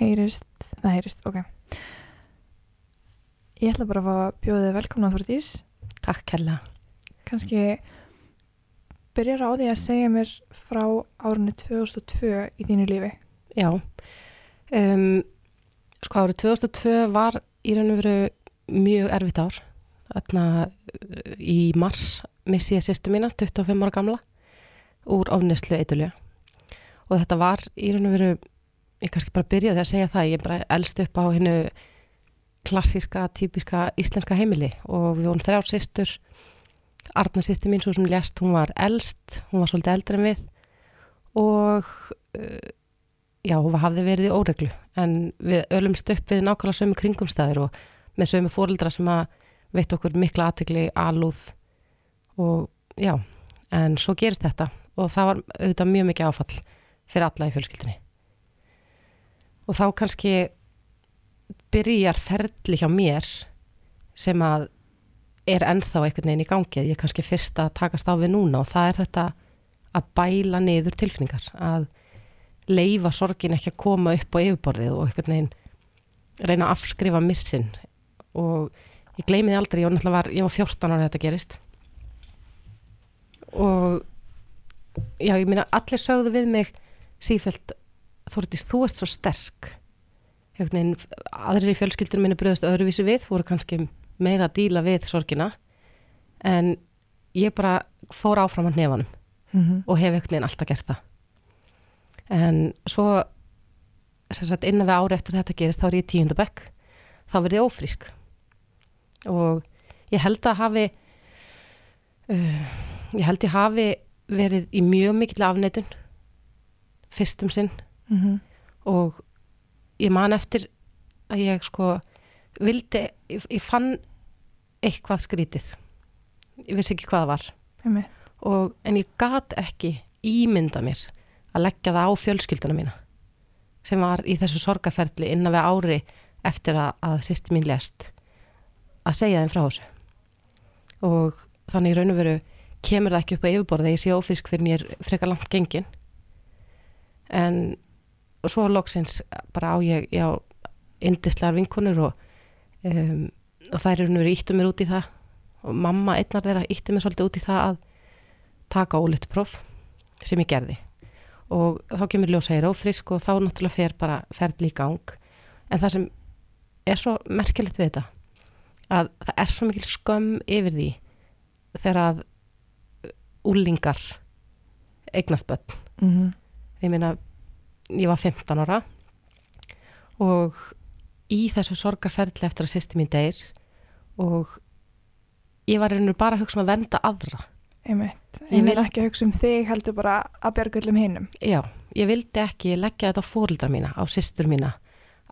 heyrist, það heyrist, ok Ég ætla bara að fá að bjóða þið velkomna Þortís Takk kærlega. kannski byrjar á því að segja mér frá árunni 2002 í þínu lífi Já. Um, sko árið 2002 var í raun og veru mjög erfitt ár. Þarna í mars missi ég sýstu mína, 25 ára gamla, úr ofneslu eitulja. Og þetta var í raun og veru, ég kannski bara byrjaði að segja það, ég bara elst upp á hennu klassíska, típiska íslenska heimili og við vorum þrjár sýstur Arna sýsti mín svo sem lest, hún var elst, hún var svolítið eldri en við og uh, já, hún hafði verið í óreglu. En við ölumst upp við nákvæmlega sömu kringumstæðir og með sömu fóreldra sem að veit okkur mikla aðtegli alúð og já, en svo gerist þetta. Og það var auðvitað mjög mikið áfall fyrir alla í fjölskyldinni og þá kannski byrjar ferli hjá mér sem að er ennþá einhvern veginn í gangi ég er kannski fyrst að takast á við núna. Og það er þetta að bæla niður tilfinningar að leifa sorgin ekki að koma upp á yfirborðið og einhvern veginn reyna að afskrifa missin og ég gleymiði aldrei, ég var, var, ég var 14 ára þetta gerist. Og já, ég meina allir sögðu við mig sífælt Þórtís, þú ert svo sterk. Aðrir í fjölskyldunum minni bröðast öðruvísi við, voru kannski meira að díla við sorgina. En ég bara fór áfram að nefanum mm -hmm. og hef einhvern veginn alltaf gert það. En svo sagt innan við ári eftir þetta gerist þá er ég tíundabekk þá verði ég ófrísk. Og ég held að hafi uh, ég held ég hafi verið í mjög mikill afneitun fyrstum sinn Mm og ég man eftir að ég sko vildi, ég, ég fann eitthvað skrítið. Ég vissi ekki hvað það var. -hmm. og, en ég gat ekki ímynda mér að leggja það á fjölskylduna mína sem var í þessu sorgaferli innan við ári eftir að, að sýsti mín lest að segja þeim frá þessu. Og þannig í raun og veru kemur það ekki upp á yfirborð þegar ég sé ófrísk fyrir mér frekar langt gengin. En svo loksins bara á ég já, indislegar vinkonur og, um, og þær eru nú íttu mér út í það. Og mamma einnar þeirra ítti mér svolítið út í það að taka ólitt próf sem ég gerði. Og þá kemur ljósa ég rófrisk og þá náttúrulega fer bara ferð líka áng en það sem er svo merkilegt við þetta að það er svo mikil skömm yfir því þegar að úlingar eignast börn. Mm -hmm. ég meina, ég var 15 ára og í þessu sorgarferðli eftir að sýsti mín deyr og ég var einhvern bara að hugsa um að vernda aðra Einmitt. Ég vil ekki hugsa um þig heldur bara að bjarga öllum hinnum já, ég vildi ekki leggja þetta á fóreldra mína, á systur mína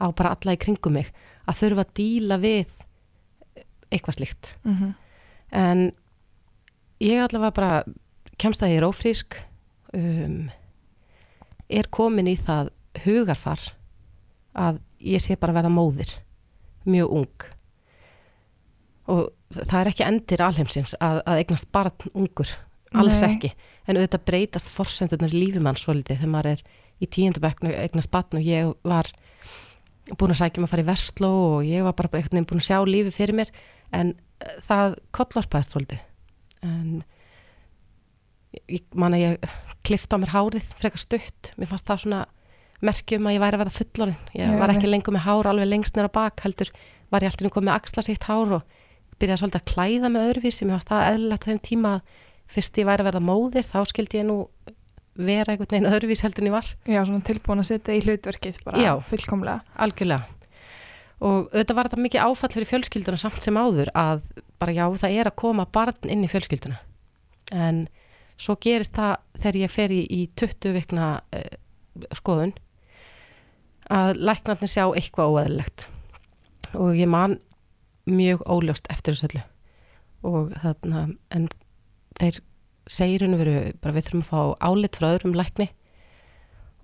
á bara alla í kringum mig að þurfa að díla við eitthvað slíkt mm -hmm. en ég allavega bara kemst að ég er ófrísk um, er komin í það hugarfar að ég sé bara að verða móðir mjög ung. Og það er ekki endir alheimsins að, að eignast barn ungur alls Nei. ekki, en auðvitað breytast forsendurnar í lífi mann svolítið þegar maður er í tíundabæknu eignast barn og ég var búin að sækja um að fara í versló og ég var bara einhvern veginn búin að sjá lífi fyrir mér en eh, það kollvarpaðist svolítið. En ég man að ég klifta á mér hárið frekar stutt, mér fannst það svona merkjum að ég væri að verða fullorinn ég Já, var ekki lengur með hár alveg lengst nýra bak heldur var ég alltaf komið með axlasíkt hár og byrjaði svolítið að klæða með öðruvísi. Mér fannst það eðlilegt þeim tíma að fyrst ég væri að verða móðir þá skildi ég nú vera einhvern veginn öðruvísi heldur en ég var. Já, svona tilbúin að setja í hlutverkið bara Já. fullkomlega. Algjörlega. Og auðvitað var þetta mikið áfall fyrir fjölskylduna samt sem áður að bara já það er að koma barn inn í fjölskylduna. En svo gerist það þegar ég fer í, í 20 vikna uh, skoðun að læknarnir sjá eitthvað óeðlilegt. Og ég man mjög óljóst eftir þessu öllu. Og þarna en þeir segir henni veru bara við þurfum að fá álit frá öðrum lækni.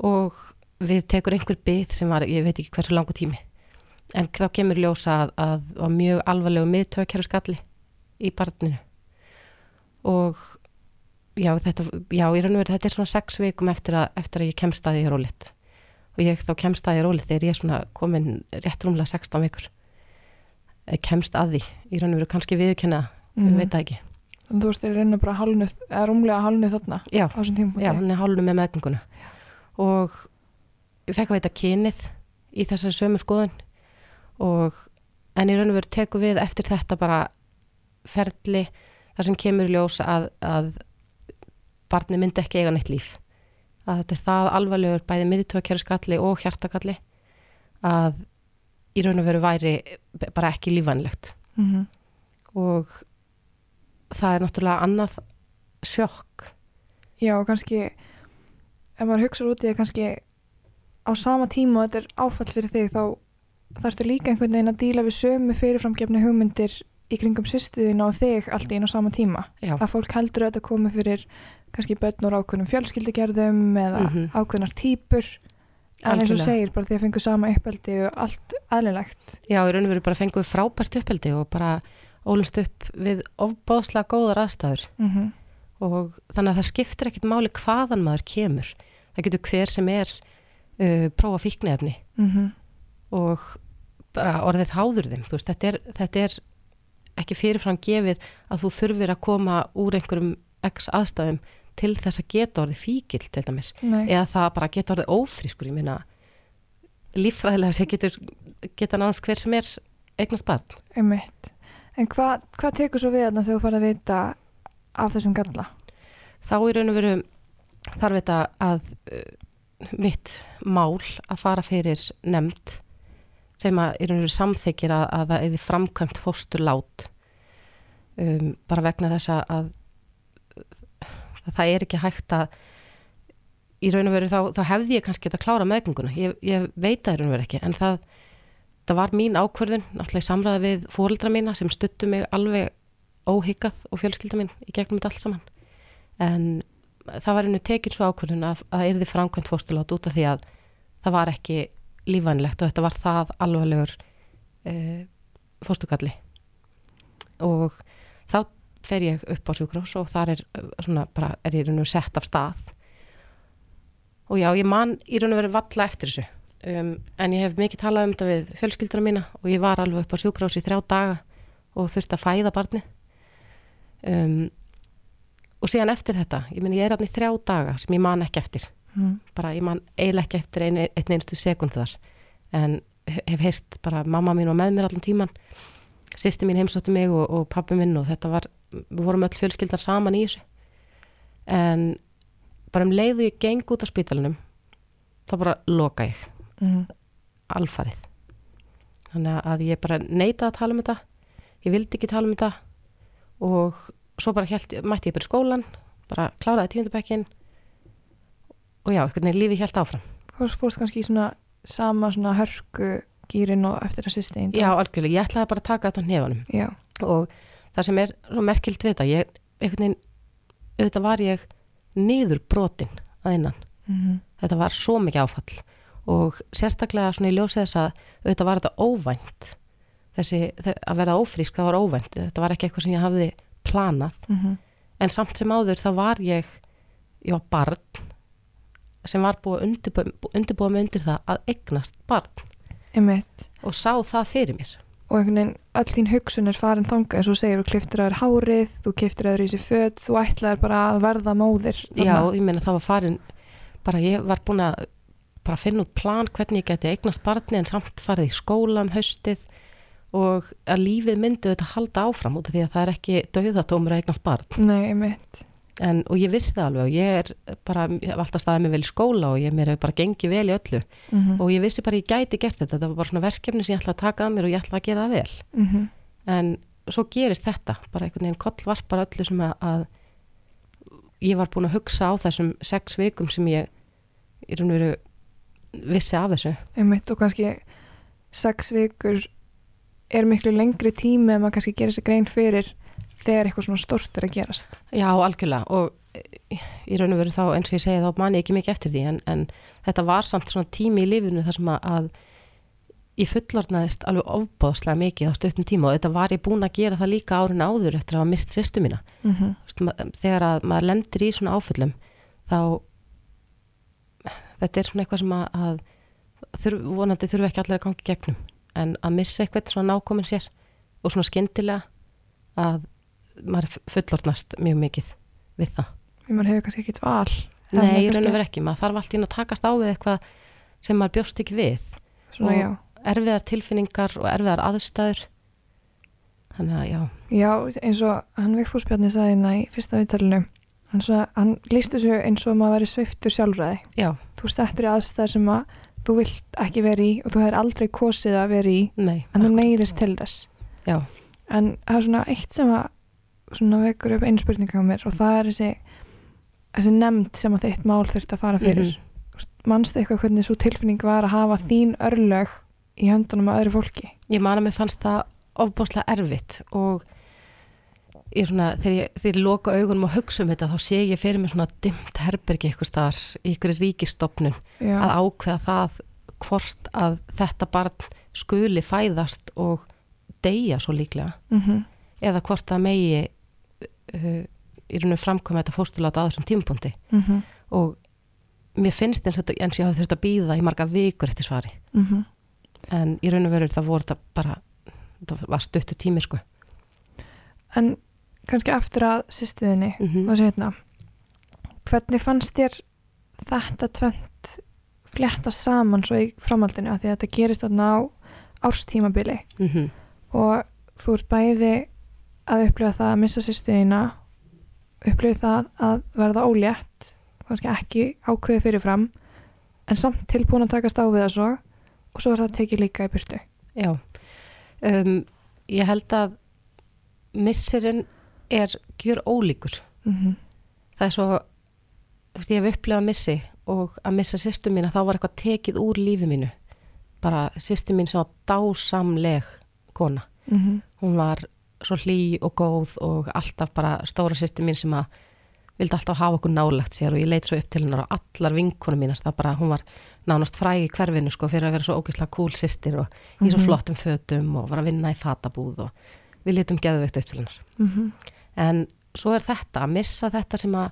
Og við tekur einhver byð sem var, ég veit ekki hversu langu tími. En þá kemur ljósa að, að var mjög alvarlegu miðtökjæru skalli í barninu. Og já, þetta, já, í raun og veru þetta er svona sex vikum eftir að, eftir að ég kemst að ég er ólitt og ég þá kemst að ég rólið þegar ég er svona komin rétt rúmlega 16 vikur. Kemst að því í raun og veru kannski viðurkenna það, Mhm. ég veit það ekki. Þannig þú ert í reyna bara hálnuð, eða rúmlega hálnuð þarna já, á þessum tíma. já, er hálfum með meðgönguna. Og ég fekk að veita kynið í þessari sömu skoðun. Og en í raun og veru teku við eftir þetta bara ferli þar sem kemur í ljós að, að barni myndi ekki eiga neitt líf. Að þetta er það alvarlegur bæði miðtökjæriskalli og hjartakalli að í raun og veru væri bara ekki lífanlegt Mm og það er náttúrulega annað sjokk. Já, og kannski, ef maður hugsa út í það kannski á sama tíma og þetta er áfall fyrir þig, þá þarftu líka einhvern veginn að díla við sömu fyrirframgefni hugmyndir í kringum sýstuðina og þig allt í einu á sama tíma. já, Að fólk heldur að þetta komi fyrir kannski börn úr ákveðnum fjölskyldugerðum eða Mhm. ákveðnar típur. En eins og segir, bara því að fengu sama uppeldi og allt aðlilegt. já, í raun og veru bara fengum við frábært uppeldi og bara ólumst upp við ofbáðslega góðar aðstæður Mm og þannig að það skiptir ekkit máli hvaðan maður kemur það getur hver sem er uh, prófa fíknefni -hmm. og bara orðið háður þeim þú veist, þetta er, þetta er ekki fyrirfram gefið að þú þurfir að koma úr einhverjum x aðstæðum til þess að geta orðið fíkil til dæmis, Nei, eða það bara geta orðið ófrískur, ég minna líffræðilega sem getur geta nánast hver sem er eignast barn einmitt. En hvað hva tekur svo við þarna þegar þú farið að vita af þessum galla? þá í raun og veru þarf þetta að uh, mitt mál að fara fyrir nefnd sem að og veru samþykir að, að það er framkvæmt fósturlát um, bara vegna þess að, að, að það er ekki hægt að í raun og veru þá, þá hefði ég kannski þetta klára meðgönguna, ég, ég veit það í raun og veru ekki en það, það var mín ákvörðun náttúrulega í samræði við fóreldra mína sem stuttu mig alveg óhyggað og fjölskylda mín í gegnum þetta allt saman. En það var einu tekið svo ákvörðun að það erði framkvæmt fósturlát út af því að það var ekki lífvænlegt og þetta var það alvarlegur e, fósturkalli og þá fer ég upp á sjúkrós og þar er eh, svona bara er ég sett af stað. Og já, ég man í raun og veru valla eftir þessu. Um, en ég hef mikið talað um þetta við fjölskylduna mína og ég var alveg upp á sjúkrós í þrjá daga og þurfti að fæða barni um, og síðan eftir þetta, ég meni ég er hann í þrjá daga sem ég man ekki eftir Mm. bara ég man eiginlega ekki eftir einn einstu sekund þar. En hef heyrt bara mamma mín var með mér allan tíman sýsti mín heimsóttu mig og, og pappi minn og þetta var, við vorum öll fjölskyldan saman í þessu. En bara um leiðu ég geng út á spítalunum þá bara loka ég. Mm. alfarið. Þannig að ég bara neita að tala um þetta. Ég vildi ekki tala um þetta. Og svo bara hélt, mætti ég bara skólan bara kláraði tíundabekkin og já, einhvern veginn lífi hélt áfram. Fórst, fórst kannski í svona sama svona hörku gýrin og eftir að sýsti einn já, algjörlega, ég ætlaði bara að taka þetta á hnefanum. Já, og það sem er svo merkilt við þetta ég, einhvern veginn, auðvitað var ég niður brotin að innan. Mm þetta var svo mikið áfall. Og sérstaklega svona í ljósi þess að auðvitað var þetta óvænt. Þessi, þe- að vera ófrísk það var óvænt, þetta var ekki eitthvað sem ég hafði planað, -hmm. en samt sem áður þá var ég, ég var barn sem var búið að undirbúa, undirbúa mig undir það að eignast barn. Einmitt. Og sá það fyrir mér. Og einhvern veginn öll þín hugsun er farin þanga eins og segir, þú kliftir að þér hárið þú kliftir að þér í sér föt, þú ætlaðir bara að verða móðir Já, ég meina það var farin bara ég var búin að bara finna út plan hvernig ég geti eignast barni en samt farið í skóla um haustið og að lífið myndi þetta halda áfram út af því að það er ekki dauðatómur að eignast barn. Nei, einmitt en, og ég vissi það alveg og ég er bara, ég hef alltaf staðið mig vel í skóla og ég mér hefur bara gengið vel í öllu. Mm og ég vissi bara ég gæti gert þetta, þetta var bara svona verkefni sem ég ætla að taka að mér og ég ætla að gera það vel. -hmm. en svo gerist þetta bara einhvern veginn kollvarpar öllu sem að, að ég var búin að hugsa á þessum sex vikum sem ég í raun og veru vissi af þessu. Einmitt og kannski sex vikur er miklu lengri tími en maður kannski gerir sér grein fyrir þegar eitthvað svona stort er að gerast. Já, algjörlega. Og eh, í raun og veru þá eins og ég segi þá man ég ekki mikið eftir því en, en þetta var samt svona tími í lífinu þar sem að, ég fullorðnaðist alveg ofbáðslega mikið á stuttum tíma og þetta var ég búin að gera það líka árin áður eftir að hafa mist sýstu mína. Mm -hmm. Ma- þegar að maður lendir í svona áföllum þá þetta er svona eitthvað sem að, að þurf, vonandi þurfi ekki allir að gangi gegnum en að missa eitthvað svona nákomin sér og svona skyndilega að maður fullornast mjög mikið við það. Því maður hefur kannski ekkit val. Nei, í raun og verið ekki, maður þarf allt í einu að takast á við eitthvað sem maður bjóst ekki við Svona, og- já. erfiðar tilfinningar og erfiðar aðstæður þannig að já, Já, eins og hann Vigfús Bjarni sagði hérna í fyrsta viðtalinu hann, svo, hann líst þessu eins og maður væri sveiftur sjálfræði já, þú settur í aðstæðar sem að þú vilt ekki vera í og þú hefur aldrei kosið að vera í nei en þú neyðist til þess Já. en það er svona eitt sem að svona vekur upp einu spurninga á mér og það er þessi, þessi nefnd sem að þitt mál þurft að fara fyrir. Mm Mhm. mannstu eitthvað hvernig svo tilfinning var að hafa þín örlög í höndunum að öðru fólki? Ég man að mér fannst það ofbáslega erfitt og ég svona, þegar ég, þegar ég loka augunum og hugsa um þetta þá sé ég fyrir mig svona dimmt herbergi eitthvað staðar í ykkur ríkistofnun Já, að ákveða það hvort að þetta barn skuli fæðast og deyja svo líklega. Mm eða hvort það megi uh, í rauninu framkvæma þetta fósturláta á þessum tímapunkti mhm, og mér finnst eins og þetta eins og ég hafi þurft að býða í marga vikur eftir svari mhm. en í raun og veru það voru þetta bara það var stuttu tími sko En kannski aftur að sýstuðinni mm -hmm. og hérna hvernig fannst þér þetta tvent flétta saman svo í framhaldinu að því að þetta gerist á árstímabili Mhm. og þú ert bæði að upplifa það að missa sýstuðina upplifa það að verða ólétt kannski ekki ákveði fyrirfram en samt tilbúin að takast á við það svo og svo er það tekið líka í byrtu Já. Um, ég held að missirinn er gjör ólíkur. Mm -hmm. það er svo veist, ég hef upplifað missi og að missa sýstu mína þá var eitthvað tekið úr lífi mínu. Bara sýstu mín sem var dásamleg kona. Mm hún var svo hlý og góð og alltaf bara stóra sýstu mín sem að vildi alltaf hafa okkur nálagt sér og ég leit svo upp til hennar og allar vinkonum mínar það bara, hún var nánast fræg í hverfinu sko fyrir að vera svo ógeðslega cool sýstir og í svo Mhm. flottum fötum og var að vinna í fatabúð og við litum geðveikt upp til hennar -hmm. en svo er þetta að missa þetta sem að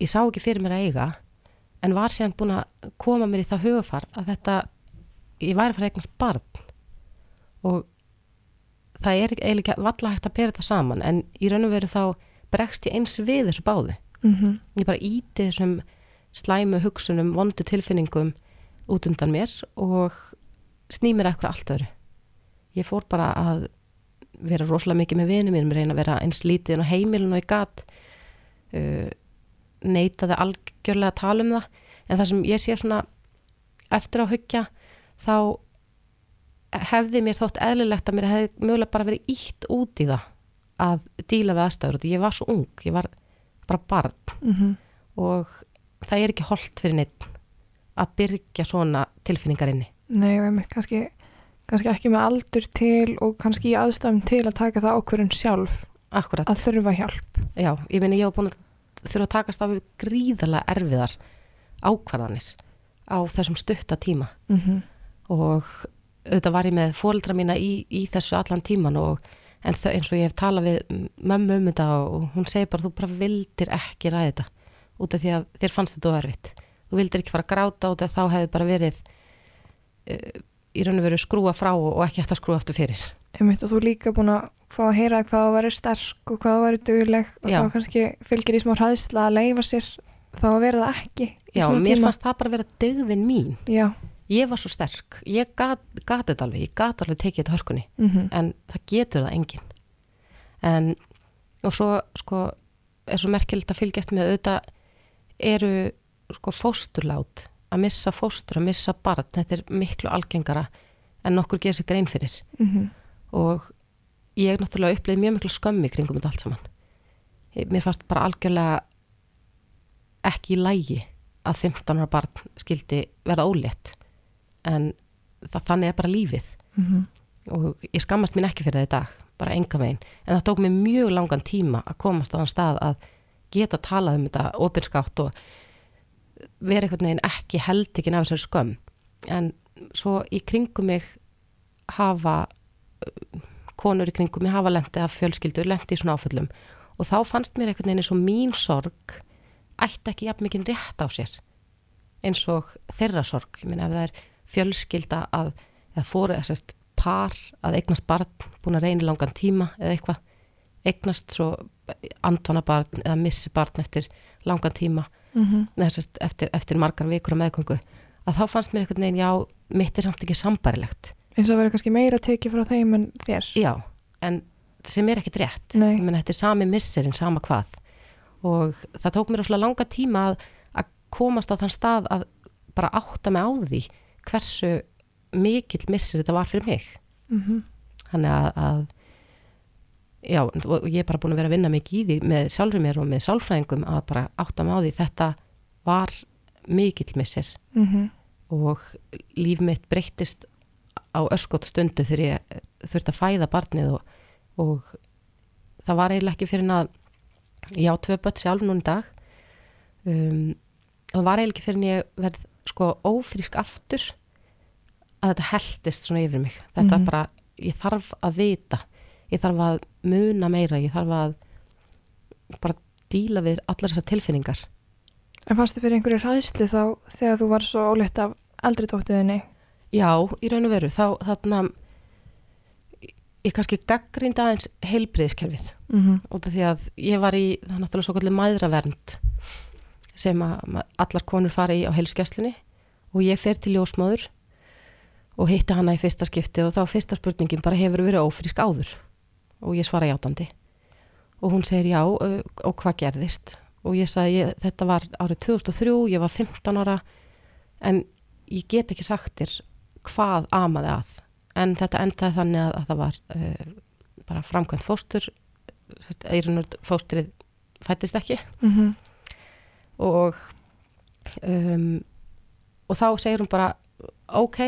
ég sá ekki fyrir mér að eiga en var síðan búin að koma mér í það hugafar að þetta ég væri að fara að eignast barn og það er eiginlega valla hægt að bera þetta saman en í raun og veru þá bregst ég eins við þessu báði. Mm ég bara íti þessum slæmu hugsunum, vondu tilfinningum út undan mér og sný mér eitthvað allt öðru. Ég fór bara að vera rosalega mikið með vinum mínum, reyna að vera eins lítið á heimilin og ég gat uh, neitaði algjörlega að tala um það. En það sem ég sé svona eftir á hyggja þá hefði mér þótt eðlilegt að mér hefði mögulega bara verið ítt út í það að díla við aðstæður og ég var svo ung, ég var bara barn -hmm. og það er ekki holdt fyrir neitt að byrja svona tilfinningar inni. Nei, og einmitt kannski, kannski ekki með aldur til og kannski í aðstæðum til að taka það ákvörðun sjálf Akkurat, að þurfa hjálp. já, ég meina ég var búin að þurfa að takast af við gríðarlega erfiðar ákvarðanir á þessum stutta tíma Mm -hmm. og auðvitað var ég með fóreldra mína í, í þessu allan tíman og en það, eins og ég hef talað við mömmu um þetta og hún segir bara þú bara vildir ekki ræða þetta út af því að þér fannst þetta óerfitt þú vildir ekki fara að gráta út af þá hefði bara verið uh, í raun og veru skrúa frá og, ekki eftir að skrúa aftur fyrir Einmitt og þú líka búin að fá að heyra hvað það væri sterk og hvað það væri dugleg og Já. þá kannski fylgir í smá hræðsla að leifa sér þá að vera það ekki Já, mér tíma. fannst það bara vera dygðin mín Já, ég var svo sterk, ég gat, gat þetta alveg. Ég gat alveg tekið þetta hörkunni. Mm en það getur það enginn. En og svo sko er svo merkilegt að fylgjast með auðvitað eru sko fósturlát. Að missa fóstur, að missa barn. Þetta er miklu algengara en nokkur gerir sig grein fyrir. -hmm. og ég náttúrulega upplýði mjög miklu skömmi kringum þetta allt saman. Mér fannst bara algjörlega ekki í lægi að 15 ára barn skildi verða ólétt en það, þannig er bara lífið. Mm og ég skammast mín ekki fyrir það í dag bara enga veginn, en það tók mér mjög langan tíma að komast á þann stað að geta talað um þetta opinskátt og vera einhvern veginn ekki held ekki af þessari skömm. En svo í kringum mig hafa konur í kringum mig hafa lendið af fjölskyldur, lendið í svona áföllum. Og þá fannst mér einhvern veginn eins og mín sorg ætti ekki jafn mikið rétt á sér eins og þeirra sorg, ég meina ef það er fjölskylda að, eða fóru þessast par að eignast barn búin að reyna í langan tíma eða eitthvað eignast svo andvana barn eða missi barn eftir langan tíma mm eða sérst eftir, eftir margar vikur á meðgöngu að þá fannst mér einhvern veginn, já, mitt er samt ekki sambarilegt. eins og verður kannski meira tekið frá þeim en þér Já, en sem er ekkit rétt. Meina, þetta er sami missirinn, sama hvað. Og það tók mér óslega langa tíma að, að komast á þann stað að bara átta mig á því hversu mikill missir þetta var fyrir mig. mm Þannig að, að já, og ég er bara búin að vera að vinna mikið í því með sjálfur mér og með sálfræðingum að bara átta mig á því þetta var mikill missir -hmm. og líf mitt breyttist á öskot stundu þegar ég þurfti að fæða barnið og, og það var eiginlega ekki fyrir að ég á tvö börn sjálf núna í dag um, það var eiginlega ekki fyrir en ég verð sko ófrísk aftur að þetta heldist svona yfir mig. Þetta Mhm. bara, ég þarf að vita. Ég þarf að muna meira. Ég þarf að bara díla við allar þessar tilfinningar. En fannstu fyrir einhverju hræðslu þá þegar þú var svo ólétt af eldri dóttiðinni? Já, í raun og veru, þá þarna ég kannski gaggrinda aðeins heilbriðskerfið Mm -hmm. af því að ég var í það er náttúrulega svo kallið mæðravernd sem allar konur fara í á heilsugjastlunni og ég fer til ljósmóður og hitti hana í fyrsta skipti og þá fyrsta spurningin bara hefur verið ófrísk áður? Og ég svara játandi. Og hún segir já og hvað gerðist? Og ég sagði þetta var árið 2003 ég var 15 ára en ég get ekki sagt þér hvað amaði að. En þetta endaði þannig að, að það var uh, bara framkvæmt fóstur eirunur fóstrið fættist ekki. Mm -hmm. Og um, og þá segir hún bara ok,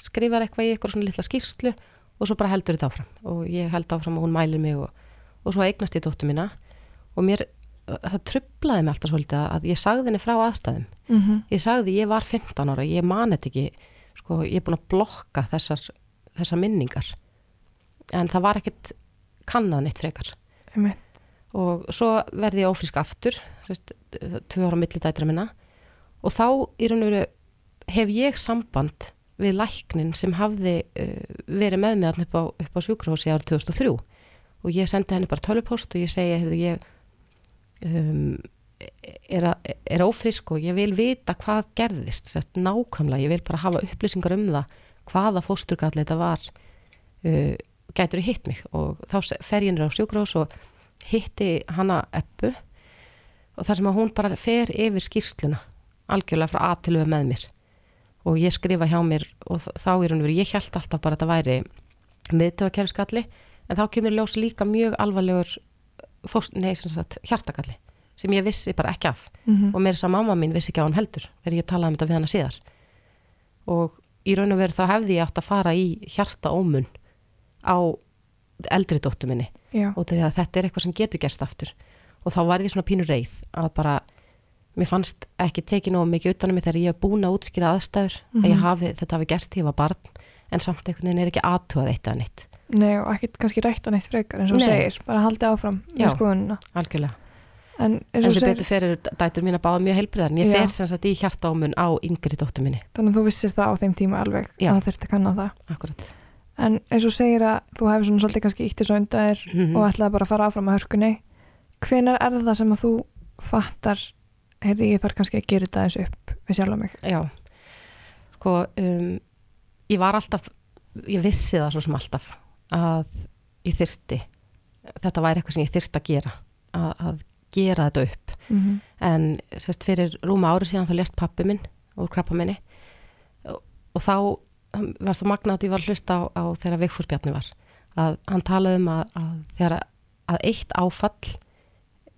skrifar eitthvað í eitthvað svona litla skýrslu og svo bara heldur þetta áfram. Og ég held áfram og hún mælir mig og, og svo eignast ég dóttu mína. Og mér, það trublaði mig alltaf svolítið að ég sagði henni frá aðstæðum. Mm -hmm. ég sagði ég var 15 ára, ég man þetta ekki. Sko, ég er búin að blokka þessar, þessar minningar. En það var ekkit kannað neitt frekar. Einmitt. Og svo verði ég ófrísk aftur tvö ára milli dætra minna. Og þá í raun og veru hef ég samband við læknin sem hafði uh, verið með mig upp á, á sjúkrahósi árið 2003 og ég sendi henni bara tölvupost og ég segi heyrðu, ég um, er, a, er ófrísk og ég vil vita hvað gerðist. Sérst, nákvæmlega, ég vil bara hafa upplýsingar um það hvaða fósturgalli þetta var uh, gætur hitt mig? Og þá fer ég niður á sjúkrahós og hitti hana eppu og þar sem að hún bara fer yfir skýrsluna algjörlega frá að til við með mér. Og ég skrifa hjá mér og þá er hún verið, ég held alltaf bara að þetta væri miðtöðakerfiskalli en þá kemur ljós líka mjög alvarlegur fóst, nei, sem sagt, hjartakalli sem ég vissi bara ekki af. Mm og mér þess að mamma mín vissi ekki á hann heldur þegar ég talaði um þetta við hana síðar. Og í raun og veru þá hefði ég átt að fara í hjartaómun á eldri dóttu minni Já. og að þetta er eitthvað sem getur gerst aftur og þá var ég svona pínur reið að bara, mér fannst ekki tekið nóg mikið utan um mig þegar ég hef búin að útskýra aðstæður að ég Mhm. hafi, þetta hafi gerst ég var barn en samt einhvern veginn er ekki aðtúað eitt eða neitt Nei, og ekkert kannski rætta neitt frekar eins og segir, bara haldið áfram Já. algjörlega, En eins en og sem segir, betur fyrir dætur mín að báða mjög heilbriðar en ég Já. fer sem sagt í hjartaómun á yngri dóttu minni, þannig að þú vissir það á þeim tíma alveg, Já. að það þurfti En eins og segir að þú hefur svona svolítið kannski ítt þessu undan þér Mhm. og ætlaði bara að fara áfram að hörkunni. Hvenær er það sem að þú fattar, heyrði ég þarf kannski að gera þetta eins upp við sjálfa mig? Já, sko, um, ég var alltaf, ég vissi það svo sem alltaf að ég þyrsti, þetta væri eitthvað sem ég þyrsti að gera, að, að gera þetta upp. Mm -hmm. En sérst fyrir rúma ári síðan þá lést pappi minn úr krabba minni og, og þá var það magna að ég var að hlusta á, á þegar Vigfúsbjarni var, að hann talaði um að, að þegar að, eitt áfall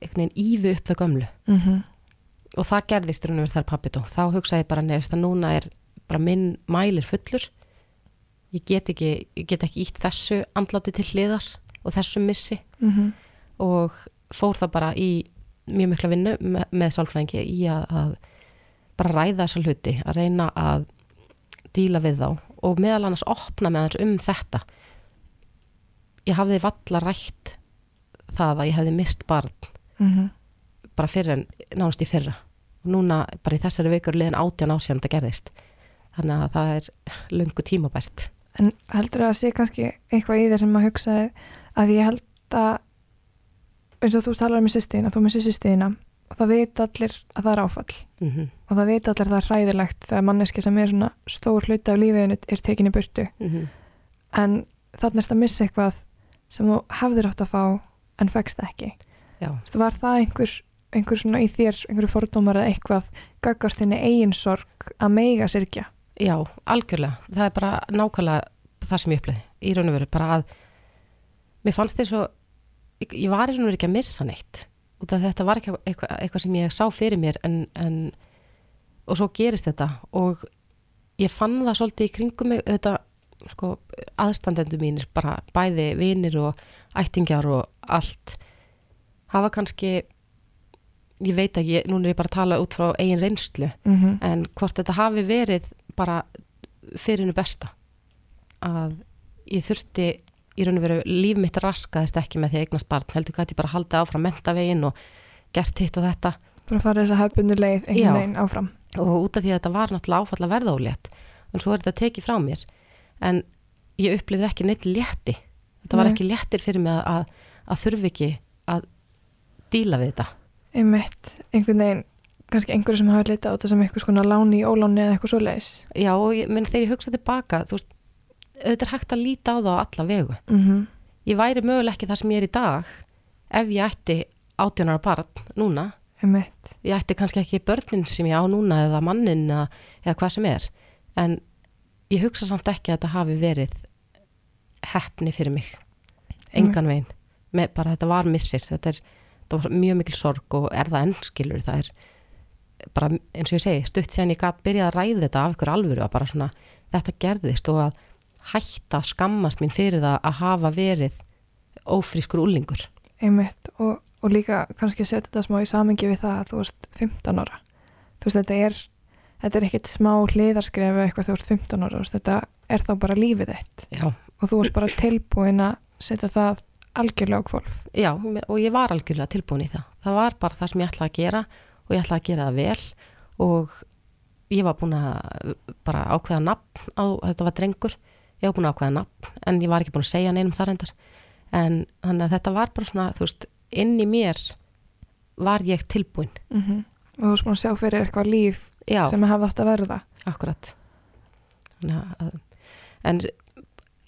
einhvern veginn ífi upp það gömlu. Mm og það gerðist raun og verið þar pappi dó. Þá hugsaði ég bara nefnist að núna er bara minn mælir fullur. Ég get ekki, ég get ekki ítt þessu andláti til hliðar og þessu missi. -hmm. og fór það bara í mjög mikla vinnu með, með sálfræðingi í að, að bara ræða þessa hluti, að reyna að díla við þá og meðal annars opna með hans um þetta. Ég hafði valla rætt það að ég hefði mist barn Mm -hmm. bara fyrir en nánast í fyrra. Og núna bara í þessari vikur liðin átján ásján þetta gerðist. Þannig að það er lungu tímabært. En heldur það að sé kannski eitthvað í þér sem maður hugsaði að ég held að eins og þú talar um sýstina, þú með sýstina og það veit allir að það er áfall. Mm og það veit allir að það er hræðilegt þegar manneski sem er svona stór hluti af lífiðinu er tekin í burtu. -hmm. en þannig er þetta að missa eitthvað sem þú hefðir átt að fá en fegst ekki. Þú var það einhver, einhver svona í þér, einhverju fordómar eða eitthvað gaggast þinni eigin sorg að meiga sirkja? já, algjörlega. Það er bara nákvæmlega það sem ég upplýði í raun og veru, bara að mér fannst þess að ég var í raun og veru ekki að missa neitt út af þetta var ekki eitthvað, eitthvað sem ég sá fyrir mér en, en og svo gerist þetta og ég fann það svolítið í kringum mig þetta sko, aðstandendu mínir bara bæði vinir og ættingjar og allt hafa kannski ég veit ekki, núna er ég bara að tala út frá eigin reynslu Mm -hmm. en hvort þetta hafi verið bara fyrir hennu besta að ég þurfti í raun og veru líf mitt raskaðist ekki með því að eignast barn heldur hvað ég bara haldið áfram mentavegin og gert hitt og þetta Bara fara þess að hefbundu leið einhvern veginn áfram. og út af því að þetta var náttúrulega áfall að verða ólétt en svo er þetta tekið frá mér en ég upplifði ekki neitt létti þetta var Nei. ekki léttir fyrir mig að, að, að þurfi ekki að díla við þetta Einmitt, einhvern veginn, kannski einhverju sem hafa litað á þetta sem eitthvað skona láni óláni eða eitthvað svo leiðis. já og ég, menn, þegar ég hugsa tilbaka þú veist, auðvitað er hægt að líta á það á alla vegu. Mm ég væri möguleg ekki það sem ég er í dag ef ég ætti átjónara barn núna, Einmitt, ég ætti kannski ekki börnin sem ég á núna eða mannin eða, eða hvað sem er. En ég hugsa samt ekki að þetta hafi verið hefni fyrir mig. Engan veginn. Með, bara þetta var missir. Þetta, er, þetta var mjög mikil sorg og er það ennskilur. Það er bara eins og ég segi stutt séðan ég gæt byrjað að ræða þetta af ykkur alvöru að bara svona þetta gerðist og að hætta að skammast mín fyrir það að hafa verið ófrískur úlingur einmitt og, og líka kannski setja þetta smá í samengi við það að þú veist 15 ára. Þú veist, þetta er, þetta er ekkit smá hliðarskrefu eitthvað þú ert 15 ára, veist, þetta er þá bara lífið þitt. Já, og þú veist bara tilbúin að setja það algjörlega á kvolf. já, og ég var algjörlega tilbúin í það. Það var bara það sem ég ætlaði að gera og ég ætlaði að gera það vel. Og ég var búin að bara ákveða nafn á, þetta var drengur ég var búin að ákveða nafn en ég var ekki búin að segja neinum þar endar en þannig að þetta var bara svona þú veist, inn í mér var ég tilbúin. Mm Og þú veist búin að sjá fyrir eitthvað líf já, sem hefði átt að verða. akkurat. Að en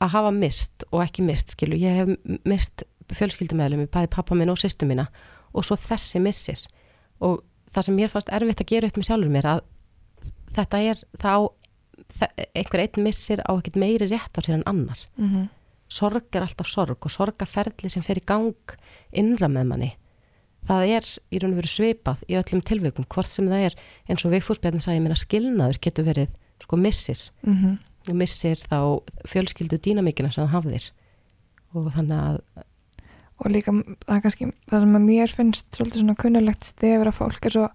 að hafa mist og ekki mist skilu, ég hef mist fjölskyldumæðlum, bæði pappa minn og sýstu mína og svo þessi missir. Og það sem mér fannst erfitt að gera upp með sjálfur mér að þetta er þá einhver einn missir á ekkert meiri rétt á sér en annar. Mm sorg er alltaf sorg og sorgaferli sem fer í gang innra með manni það er í raun og veru svipað í öllum tilveikum, hvort sem það er eins og Vigfúsbjarni sagði, meina skilnaður getur verið sko missir. -hmm. og missir þá fjölskyldu dýnamíkina sem það hafðir. Og þannig að og líka það er kannski það sem að mér finnst svolítið svona kunnulegt stefur að fólk er svo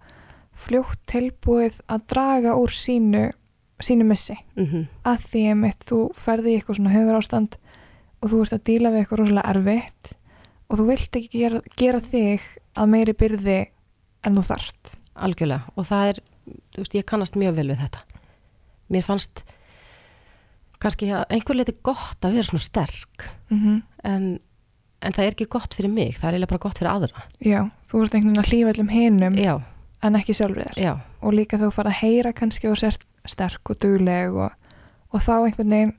fljótt tilbúið að draga úr sínu sínu missi. Mm að því einmitt þú ferði í eitthvað svona hugur ástand og þú ert að díla við eitthvað rosalega erfitt og þú vilt ekki gera, gera þig að meiri byrði en þú þarft. Algjörlega. Og það er, þú veist, ég kannast mjög vel við þetta. Mér fannst kannski að einhver leiti gott að vera svona sterk mm -hmm. en, en það er ekki gott fyrir mig það er eiginlega bara gott fyrir aðra. Já, þú ert einhvern veginn að hlýfa allum hinum já, en ekki sjálfur þér. Já, og líka þú fara að heyra kannski og sért sterk og dugleg og, og þá einhvern veginn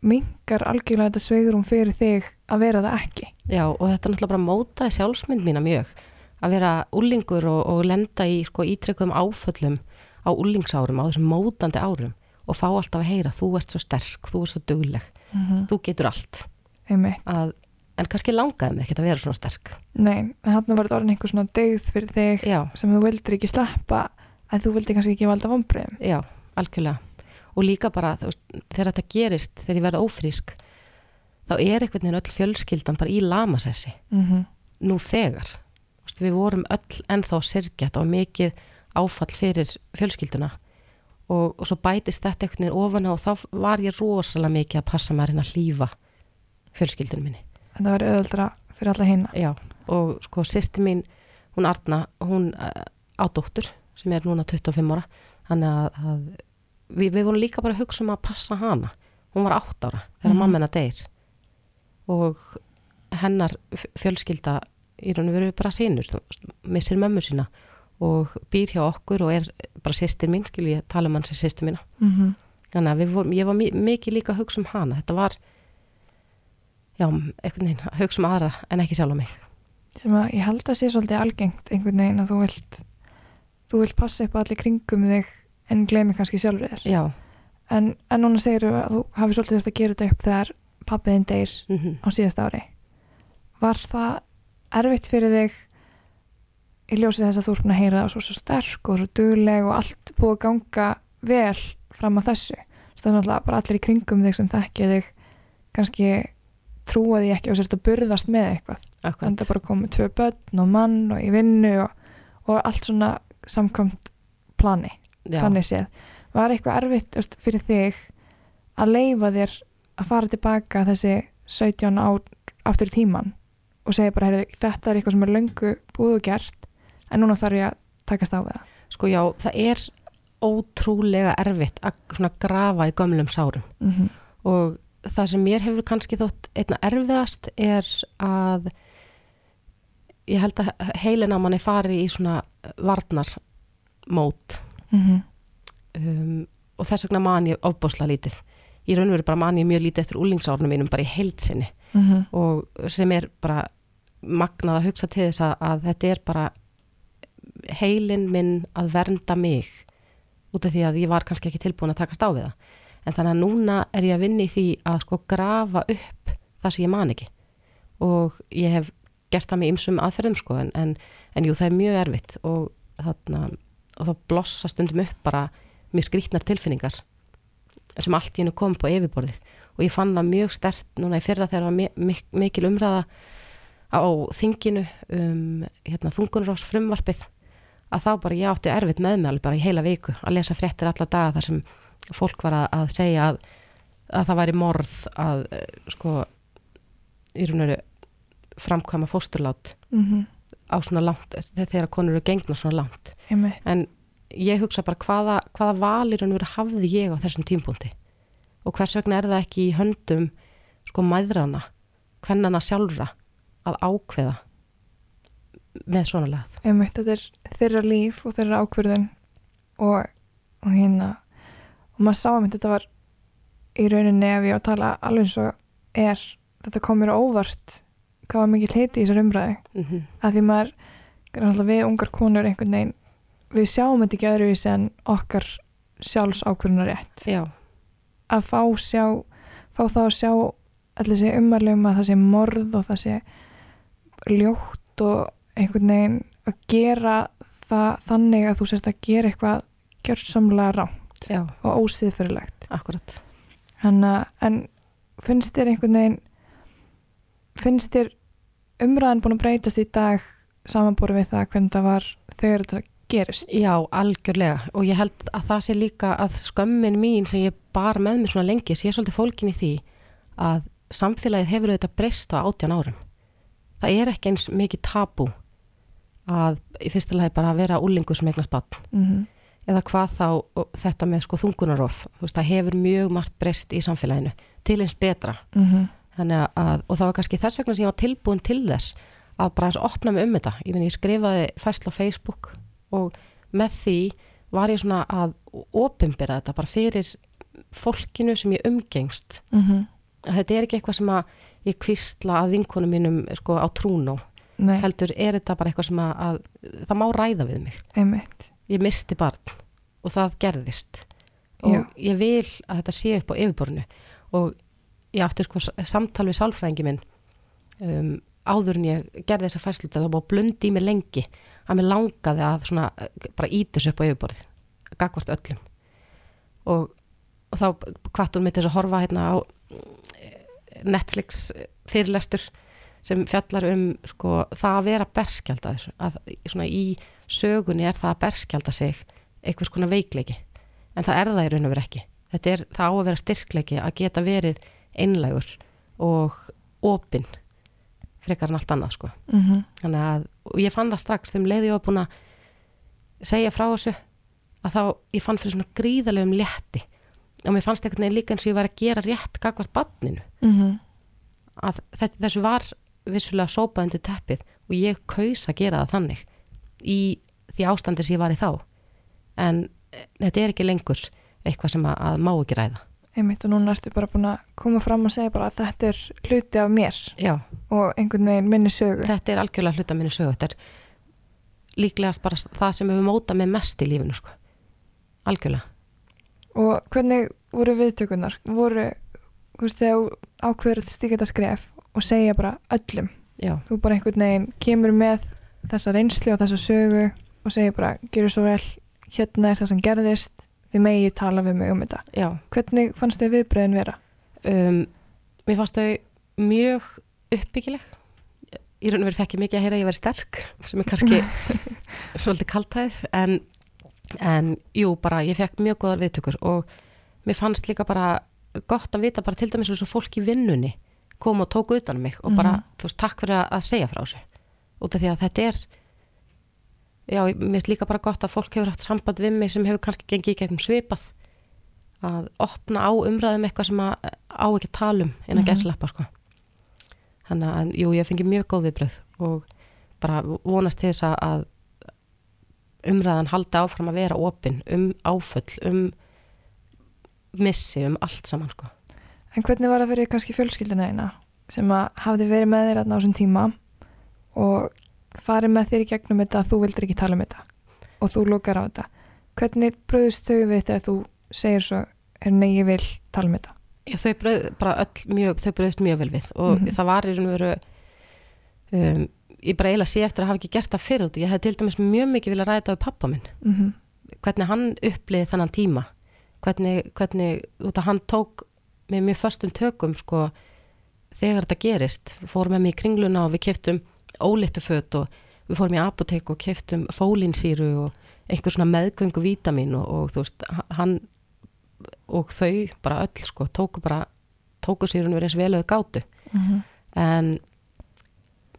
mingar algjörlega þetta sveigurum fyrir þig að vera það ekki. Já og þetta náttúrulega bara mótaði sjálfsmynd mína mjög að vera úlingur og, og lenda í sko, ítrekkum áföllum á úlingsárum á þessum mótandi árum og fá alltaf að heyra, þú ert svo sterk, þú ert svo dugleg mm -hmm. þú getur allt. Að, en kannski langaði mig ekkert að vera svona sterk. Nei, en hann var þetta orðin einhver svona degð fyrir þig já, sem þú vildir ekki sleppa að þú vildi kannski ekki valda vombriðum já, algjörlega. Og líka bara, veist, þegar þetta gerist þegar ég verða ófrísk þá er einhvern veginn öll fjölskyldan bara í lamasessi. Mm -hmm. nú þegar. Veist, við vorum öll ennþá þetta og mikið áfall fyrir fjölskylduna. Og, og svo bætist þetta einhvern veginn ofan á og þá var ég rosalega mikið að passa maður hérna að hlýfa fjölskyldunum minni. En það var auðvöldra fyrir alla hinna Já, og sko sýsti mín, hún Arna, hún uh, á dóttur sem er núna 25 ára þannig að, við, við vorum líka bara að hugsa um að passa hana. Hún var 8 ára þegar Mhm. mamma hennar deyr. Og hennar fjölskylda í raun og veru bara hreinur missir mömmu sína og býr hjá okkur og er bara sýstir mín skil ég tala um hann sem sýstir mína. Mm þannig að vorum, ég var mi- mikið líka að hugsa um hana. Þetta var já, einhvern veginn að hugsa um aðra en ekki sjálf á mig. Sem að ég held að sé svolítið algengt einhvern veginn að þú vilt þú vilt passa upp allir kringum þig en gleymi kannski sjálfur þér. Já, en, en núna segir þú að þú hafi svolítið þurft að gera þetta upp þegar pappiðin deyr mm á síðast ári. Var það erfitt fyrir þig í ljósið þess að þú ert búin að heyra það svo, svo sterk og svo dugleg og allt búið að ganga vel fram að þessu? Þannig að náttúrulega bara allir í kringum þig sem þekki þig kannski trúa því ekki og sérst að burðast með eitthvað. Akkurat. Þannig að bara komið tvö börn og mann og í vinnu og, og allt svona samkvæmt plani já, þannig séð. Var eitthvað erfitt veist, fyrir þig að leifa þér að fara tilbaka þessi 17 ár aftur í tíman og segja bara, heyrðu, þetta er eitthvað sem er löngu búið gert en núna þarf ég að takast á það. Sko já, það er ótrúlega erfitt að grafa í gömlum sárum. Mm -hmm. og það sem mér hefur kannski þótt einna erfiðast er að ég held að heilin á manni fari í svona varnarmót Mm um, og þess vegna man ég ofbásla lítið. Í raun og veru bara man ég mjög lítið eftir úlingsárunum mínum bara í heildsinni -hmm. og sem er bara magnað að hugsa til þess að, að þetta er bara heilin minn að vernda mig. Út af því að ég var kannski ekki tilbúin að takast á við það. En þannig að núna er ég að vinna í því að sko grafa upp það sem ég man ekki. Og ég hef gert það með ymsum aðferðum sko en, en, en jú það er mjög erfitt. Og þarna og þá blossa stundum upp bara mjög skrýtnar tilfinningar sem allt í hennu kom på yfirborðið og ég fann það mjög stert núna í fyrra þegar var mi mi mikil umræða á þinginu um hérna, þungunurás frumvarpið að þá bara ég átti erfitt með mig alveg bara í heila viku að lesa fréttir alla daga þar sem fólk var að, að segja að, að það væri morð að eh, sko í raun og veru framkvæma fósturlát Mm -hmm. á svona langt þegar konur eru gengna svona langt Einmitt. en ég hugsa bara hvaða, hvaða valir hann verið hafði ég á þessum tímpúndi og hvers vegna er það ekki í höndum sko mæðrana hvennana sjálfra að ákveða með svona lagð Einmitt, þetta er þeirra líf og þeirra ákvörðun og, og hérna og maður sá að þetta var í rauninni ef ég á að tala alveg eins og er þetta kom mér á óvart hvað var mikið heiti í þessar umræði mm -hmm. að því maður, við ungar konur einhvern veginn, við sjáum þetta ekki öðruvísi en okkar sjálfs ákvörðunar rétt já, að fá sjá fá þá að sjá allir þessi umærlegum að það sé morð og það sé ljótt og einhvern veginn að gera það þannig að þú sérst að gera eitthvað gjörsamlega rámt já, og ósiðfyrirlegt akkurat Hanna, en finnst þér einhvern veginn finnst þér umræðan búin að breytast í dag samanbúru við það hvernig það var þegar þetta gerist. Já, algjörlega. Og ég held að það sé líka að skömmin mín sem ég bar með mér svona lengi sé svolítið fólkin í því að samfélagið hefur auðvitað breyst á átján árum. Það er ekki eins mikið tabú að í fyrsta lagi bara að vera úlingur sem eignast bann mm -hmm. eða hvað þá þetta með sko þungunarof veist, það hefur mjög margt breyst í samfélaginu. Til eins betra. Þannig að, og það var kannski þess vegna sem ég var tilbúin til þess að bara eins opna mig um þetta. Ég, meni, ég skrifaði fæsla á Facebook og með því var ég svona að opimbera þetta bara fyrir fólkinu sem ég umgengst. Að þetta er ekki eitthvað sem að ég kvistla að vinkonum mínum sko á trúnó. Nei, heldur er þetta bara eitthvað sem að, að það má ræða við mig. Einmitt. Ég misti barn og það gerðist. Og Já. ég vil að þetta sé upp á yfirborinu og ég átti sko samtal við sálfræðingi minn um, áður en ég gerði þessa fæsluta það búið að blundi í mig lengi að mér langaði að svona eh, bara ítis upp á yfirborið gagvart öllum. Og, og þá hún mitt þess að horfa hérna á eh, Netflix fyrirlestur sem fjallar um sko, það að vera berskjaldaður að svona í sögunni er það að berskjalda sig einhvers konar veikleiki. En það er það í raun og veru ekki. Þetta er það á að vera styrkleiki að geta verið einlægur og opinn frekar en allt annað sko. Mm -hmm. þannig að og ég fann það strax þeim leiði ég var búin að segja frá þessu að þá ég fann fyrir svona gríðalegum létti. Og mér fannst veginn líka eins og ég var að gera rétt gagvart badninu mm að þetta, þessu var vissulega sópað undir teppið og ég kaus að gera það þannig í því ástandi sem ég var í þá. En eh, þetta er ekki lengur eitthvað sem að, að má ekki ræða einmitt og núna ertu bara búin að koma fram og segja bara að þetta er hluti af mér. Já, og einhvern veginn minni sögu. Þetta er algjörlega hluta minni sögu þetta er líklegast bara það sem hefur mótað mig mest í lífinu sko. algjörlega. Og hvernig voru viðtökunar voru, þú veist, þegar ákveður að stíka þetta skref og segja bara öllum, Já, þú bara einhvern veginn kemur með þessa reynslu og þessa sögu og segja bara, gerur svo vel hérna er það sem gerðist þið megi tala við mig um þetta. Já. Hvernig fannst þið viðbröðin vera? um, Mér fannst þau mjög uppbyggileg. Í raun og verið fekk ég mikið að heyra að ég væri sterk sem er kannski svolítið kaltæð en, en jú, bara ég fekk mjög góðar viðtökur og mér fannst líka bara gott að vita bara til dæmis eins og fólk í vinnunni kom og tók utan um mig og bara, þú veist, takk fyrir að segja frá þessu. Út af því að þetta er já, mér finnst líka bara gott að fólk hefur haft samband við mig sem hefur kannski gengið í gegnum svipað að opna á umræðum eitthvað sem að á ekki að tala um innan Mhm. mm -hmm. sko. þannig að, jú, ég fengi mjög góð viðbröð og bara vonast til þess að- að umræðan haldi áfram að vera opin um áföll, um missi, um allt saman sko. En hvernig var það fyrir kannski fjölskyldina eina sem að hafði verið með þér á þessum tíma og farið með þér í gegnum þetta að þú vildir ekki tala um þetta. Og þú lókar á þetta. Hvernig bröðust þau við þegar þú segir svo er nei, ég vil tala um þetta? Já, þau bröð, bara öll mjög, þau bröðist mjög vel við. Og Mhm. það var í raun og veru um, ég bara eiginlega sé eftir að hafa ekki gert það fyrir út ég hef til dæmis mjög mikið vilja ræða þetta við pappa minn. Mm hvernig hann uppliði þennan tíma. Hvernig, hvernig út að hann tók með mjög föstum tökum sko, þegar þetta gerist. Fórum með mig í kringluna og við keftum ólittu föt og við fórum í apotek og keftum fólinsýru og einhver svona meðgöngu vítamin og, og þú veist, hann og þau bara öll sko, tóku bara tóku sýrun verið eins velöðu gátu. -hmm. en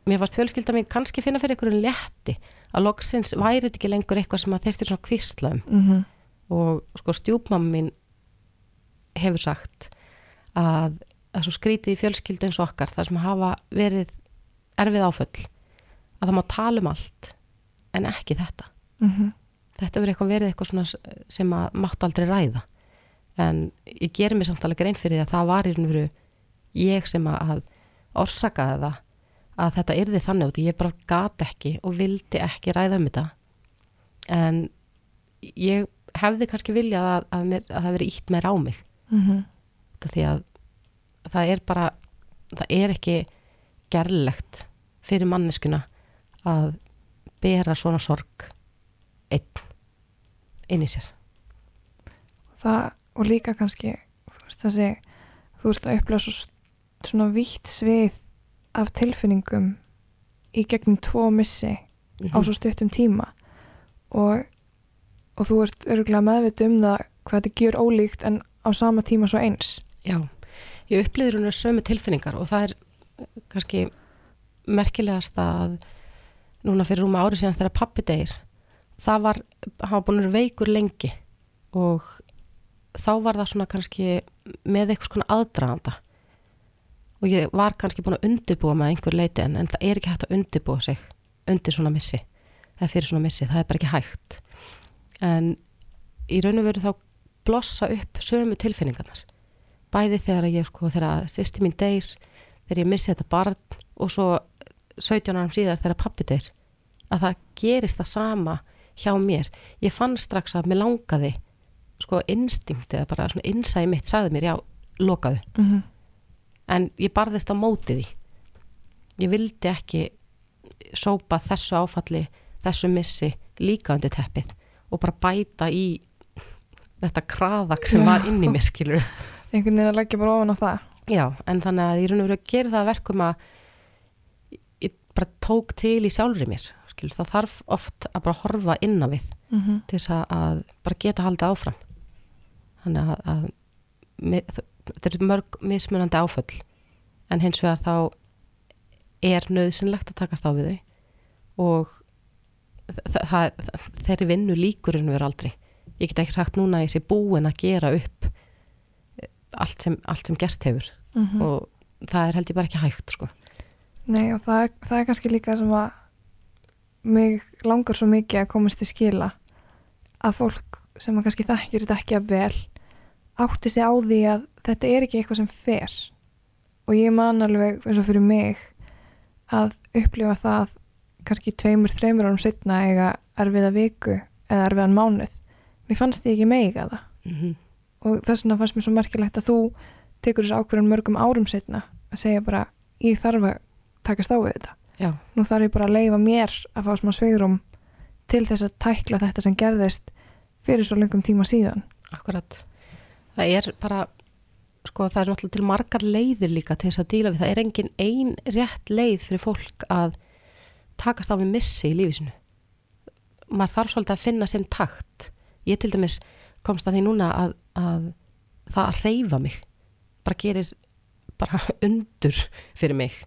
mér varst fjölskylda mín kannski finna fyrir einhverjum létti að loksins væri þetta ekki lengur eitthvað sem að þeirtir svona kvistla um. Mm og sko stjúpmamma mín hefur sagt að er svo skrítið í fjölskyldu eins og okkar þar sem hafa verið erfið áföll að það má tala um allt en ekki þetta. Mm þetta verið eitthvað verið eitthvað svona sem að máttu aldrei ræða. En ég gerir mér samt alveg grein fyrir því að það var í raun og veru ég sem að orsakaði það að þetta yrði þannig út. Ég bara gat ekki og vildi ekki ræða um þetta. En ég hefði kannski viljað að, að, mér, að það veri ítt meir á mig. -hmm. Út af því að það er bara það er ekki gerlegt fyrir manneskuna að bera svona sorg einn inn í sér. Það, og líka kannski þú veist, þessi, þú ert að upplega svo, svona vítt svið af tilfinningum í gegnum tvo missi á svo stuttum tíma. Og, og þú ert örgulega meðviti um það hvað þetta gjör ólíkt en á sama tíma svo eins. Já, ég upplýður hún sömu tilfinningar og það er kannski merkilegast að núna fyrir rúma ári síðan þegar pappi deyr það var, var búin veikur lengi og þá var það svona kannski með eitthvað svona aðdraganda. Og ég var kannski búin að undirbúa með einhver leiti en, en það er ekki hægt að undirbúa sig undir svona missi það er fyrir svona missi, það er bara ekki hægt. En í raun og veru þá blossa upp sömu tilfinningarnar. Bæði þegar ég sko þegar sýsti mín deyr þegar ég missi þetta barn og svo 17 árum síðar þegar pappi deyr að það gerist það sama hjá mér. Ég fann strax að mér langaði sko instinkt eða bara svona innsæði mitt sagði mér já, lokaðu. Mm -hmm. en ég barðist á móti því. Ég vildi ekki sópa þessu áfalli þessu missi líka undir teppið og bara bæta í þetta kraðak sem var inn í mér skilur einhvern veginn að leggja bara ofan á það. Já, en þannig að ég raun og veru að gera það að verkum að bara tók til í sjálfri mér skilur, það þarf oft að bara horfa innan við mm -hmm. til þess að, bara geta haldið áfram þannig að, að þetta er mörg mismunandi áföll en hins vegar þá er nöðsynlegt að takast á við þau og þeirri vinnu líkurinn verður aldrei ég get ekki sagt núna að ég sé búin að gera upp eh, allt sem, allt sem gerst hefur mm og það er held ég bara ekki hægt sko. Nei og það, það er kannski líka sem að mig langar svo mikið að komast til skila að fólk sem að kannski þekkir þetta ekki að vel átti sig á því að þetta er ekki eitthvað sem fer. Og ég man alveg eins og fyrir mig að upplifa það kannski tveimur, þreimur árum setna eiga erfiða viku eða erfiðan mánuð. Mér fannst ég ekki meiga það. Mm -hmm. og þess vegna fannst mér svo merkilegt að þú tekur þessu ákvörðun mörgum árum setna að segja bara ég þarf að takast á við þetta. Já, nú þarf ég bara að leifa mér að fá smá sveigrum til þess að tækla þetta sem gerðist fyrir svo lengum tíma síðan. Akkurat. Það er bara sko það er náttúrulega til margar leiðir líka til þess að díla við, það er engin ein rétt leið fyrir fólk að takast á við missi í lífisinu maður þarf svolítið að finna sem takt. Ég til dæmis komst að því núna að, að það að reyfa mig bara gerir bara undur fyrir mig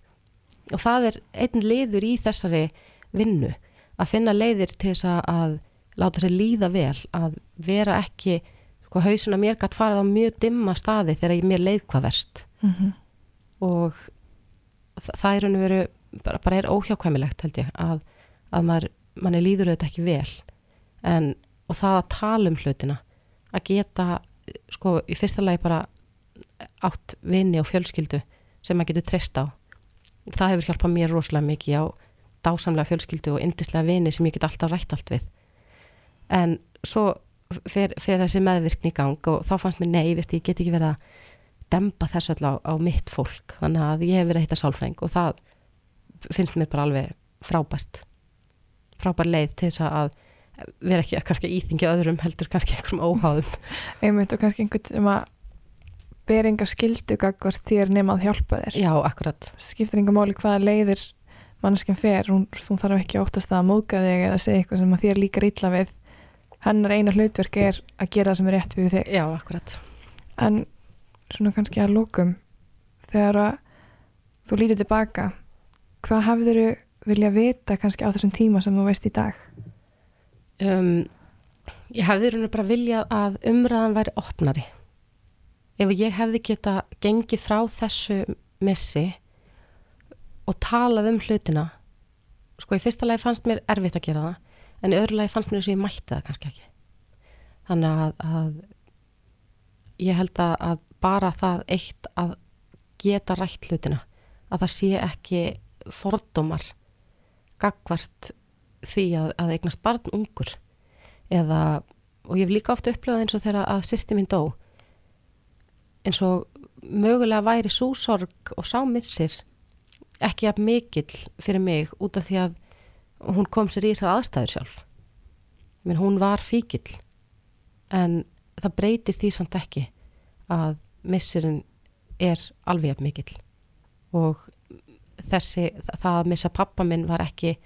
og það er einn liður í þessari vinnu að finna leiðir til þess að, láta sér líða vel að vera ekki sko hausuna mér gætt farið á mjög dimma staði þegar ég mér leið hvað verst. Mm -hmm. og þa- það er og veru bara, bara er óhjákvæmilegt held ég að, að maður, manni líður auðvitað ekki vel. En, og það að tala um hlutina að geta sko í fyrsta lagi bara átt vini og fjölskyldu sem maður getur treyst á það hefur hjálpað mér rosalega mikið á dásamlega fjölskyldu og yndislega vini sem ég get alltaf rætt allt við. En svo fer, fer þessi meðvirkni í gang og þá fannst mér nei, veist, ég get ekki verið að dempa þessu öll á, á mitt fólk. Þannig að ég hef verið að hitta sálfræng og það finnst mér bara alveg frábært. Frábær leið til þess að vera ekki að kannski íþingja öðrum heldur kannski einhverjum óháðum. Einmitt og kannski einhvern sem að ber enga skildu gagvart þér nema að hjálpa þér. Já, akkurat, skiptir enga máli hvaða leiðir manneskjan fer, hún, hún þarf ekki að óttast að móðga þig eða segja eitthvað sem að þér líkar illa við. Hennar eina hlutverk er að gera það sem er rétt fyrir þig. Já, akkurat. En svona kannski að lókum þegar að þú lítur tilbaka hvað hafður vilja vita kannski á þessum tíma sem þú veist í dag? Um, ég hefði raun og bara viljað að umræðan væri opnari ef ég hefði geta gengið frá þessu missi og talað um hlutina sko í fyrsta lagi fannst mér erfitt að gera það en í öðru lagi fannst mér eins og ég mætti það kannski ekki. Þannig að, að ég held að, að bara það eitt að geta rætt hlutina að það sé ekki fordómar gagvart því að, að eignast barn ungur. Eða, og ég hef líka oft upplöðað eins og þegar að sýsti mín dó eins og mögulega væri súsorg og sámissir ekki að mikill fyrir mig út af því að hún kom sér í þessar aðstæður sjálf. Menn hún var fíkill en það breytir því samt ekki að missirinn er alveg jafn mikill. Og þessi, það að missa pappa minn var ekki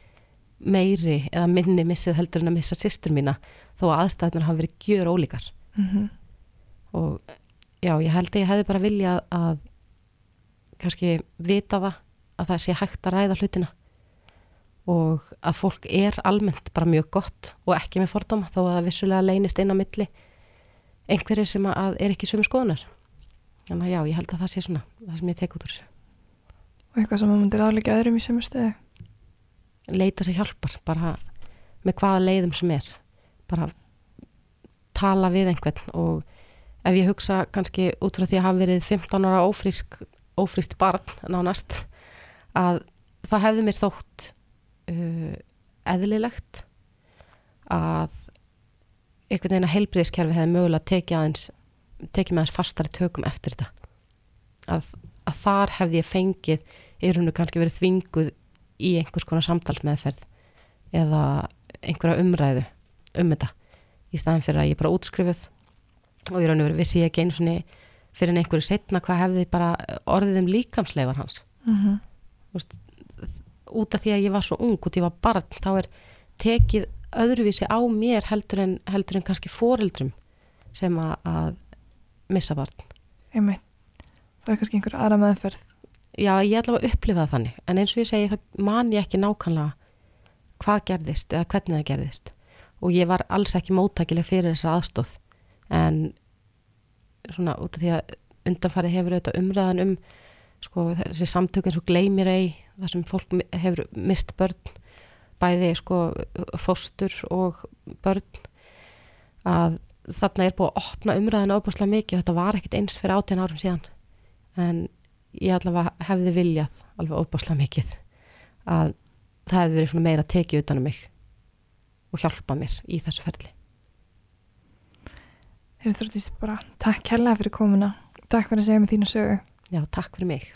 meiri eða minni missir heldur en að missa sýstur mína þó að aðstæðunar hafa verið gjör ólíkar mm -hmm. og já, ég held að ég hefði bara viljað að kannski vita það að það sé hægt að ræða hlutina. Og að fólk er almennt bara mjög gott og ekki með fordóma þó að það vissulega leynist inn á milli einhverjir sem að er ekki sömu skoðunar. Þannig að já, ég held að það sé svona það sem ég tek út úr þessu. Og eitthvað sem maður myndir aðleika öðrum í sömu stöðu? Leita sér hjálpar bara með hvaða leiðum sem er. Bara tala við einhvern og ef ég hugsa kannski út frá því að hafa verið 15 ára ófrísk, ófríst barn nánast að það hefði mér þótt uh, eðlilegt að einhvern veginn að heilbriðiskerfi hefði mögulega tekið aðeins tekið með aðeins fastari tökum eftir þetta. Að, að þar hefði ég fengið í rauninu kannski verið þvinguð í einhvers konar samtalsmeðferð eða einhverja umræðu um þetta í staðin fyrir að ég bara útskrifuð og í raun og veru vissi ég ekki einu svona fyrir en einhverju setna hvað hefði bara orðið um líkamsleifar hans. Mm -hmm. Vist, út af því að ég var svo ung og því ég var barn þá er tekið öðruvísi á mér heldur en, heldur en kannski foreldrum sem að, að missa barn. Einmitt. Það er kannski einhver aðra meðferð. Já ég ætla að upplifa það þannig. En eins og ég segi það man ég ekki nákvæmlega hvað gerðist eða hvernig það gerðist. Og ég var alls ekki móttakileg fyrir þessa aðstóð en svona út af því að undanfarið hefur auðvitað umræðan um sko, þessi samtökun svo gleymir ei þar sem fólk hefur mist börn bæði sko fóstur og börn að þarna er búið að opna umræðan ábúrslega mikið, þetta var ekkit eins fyrir 18 árum síðan. En ég allavega hefði viljað alveg óbúrslega mikið að það hefði verið meira tekið utan um mig og hjálpað mér í þessu ferli Þeir þróttist bara takk kærlega fyrir komuna. Takk fyrir að segja mig þína sögu. Já, takk fyrir mig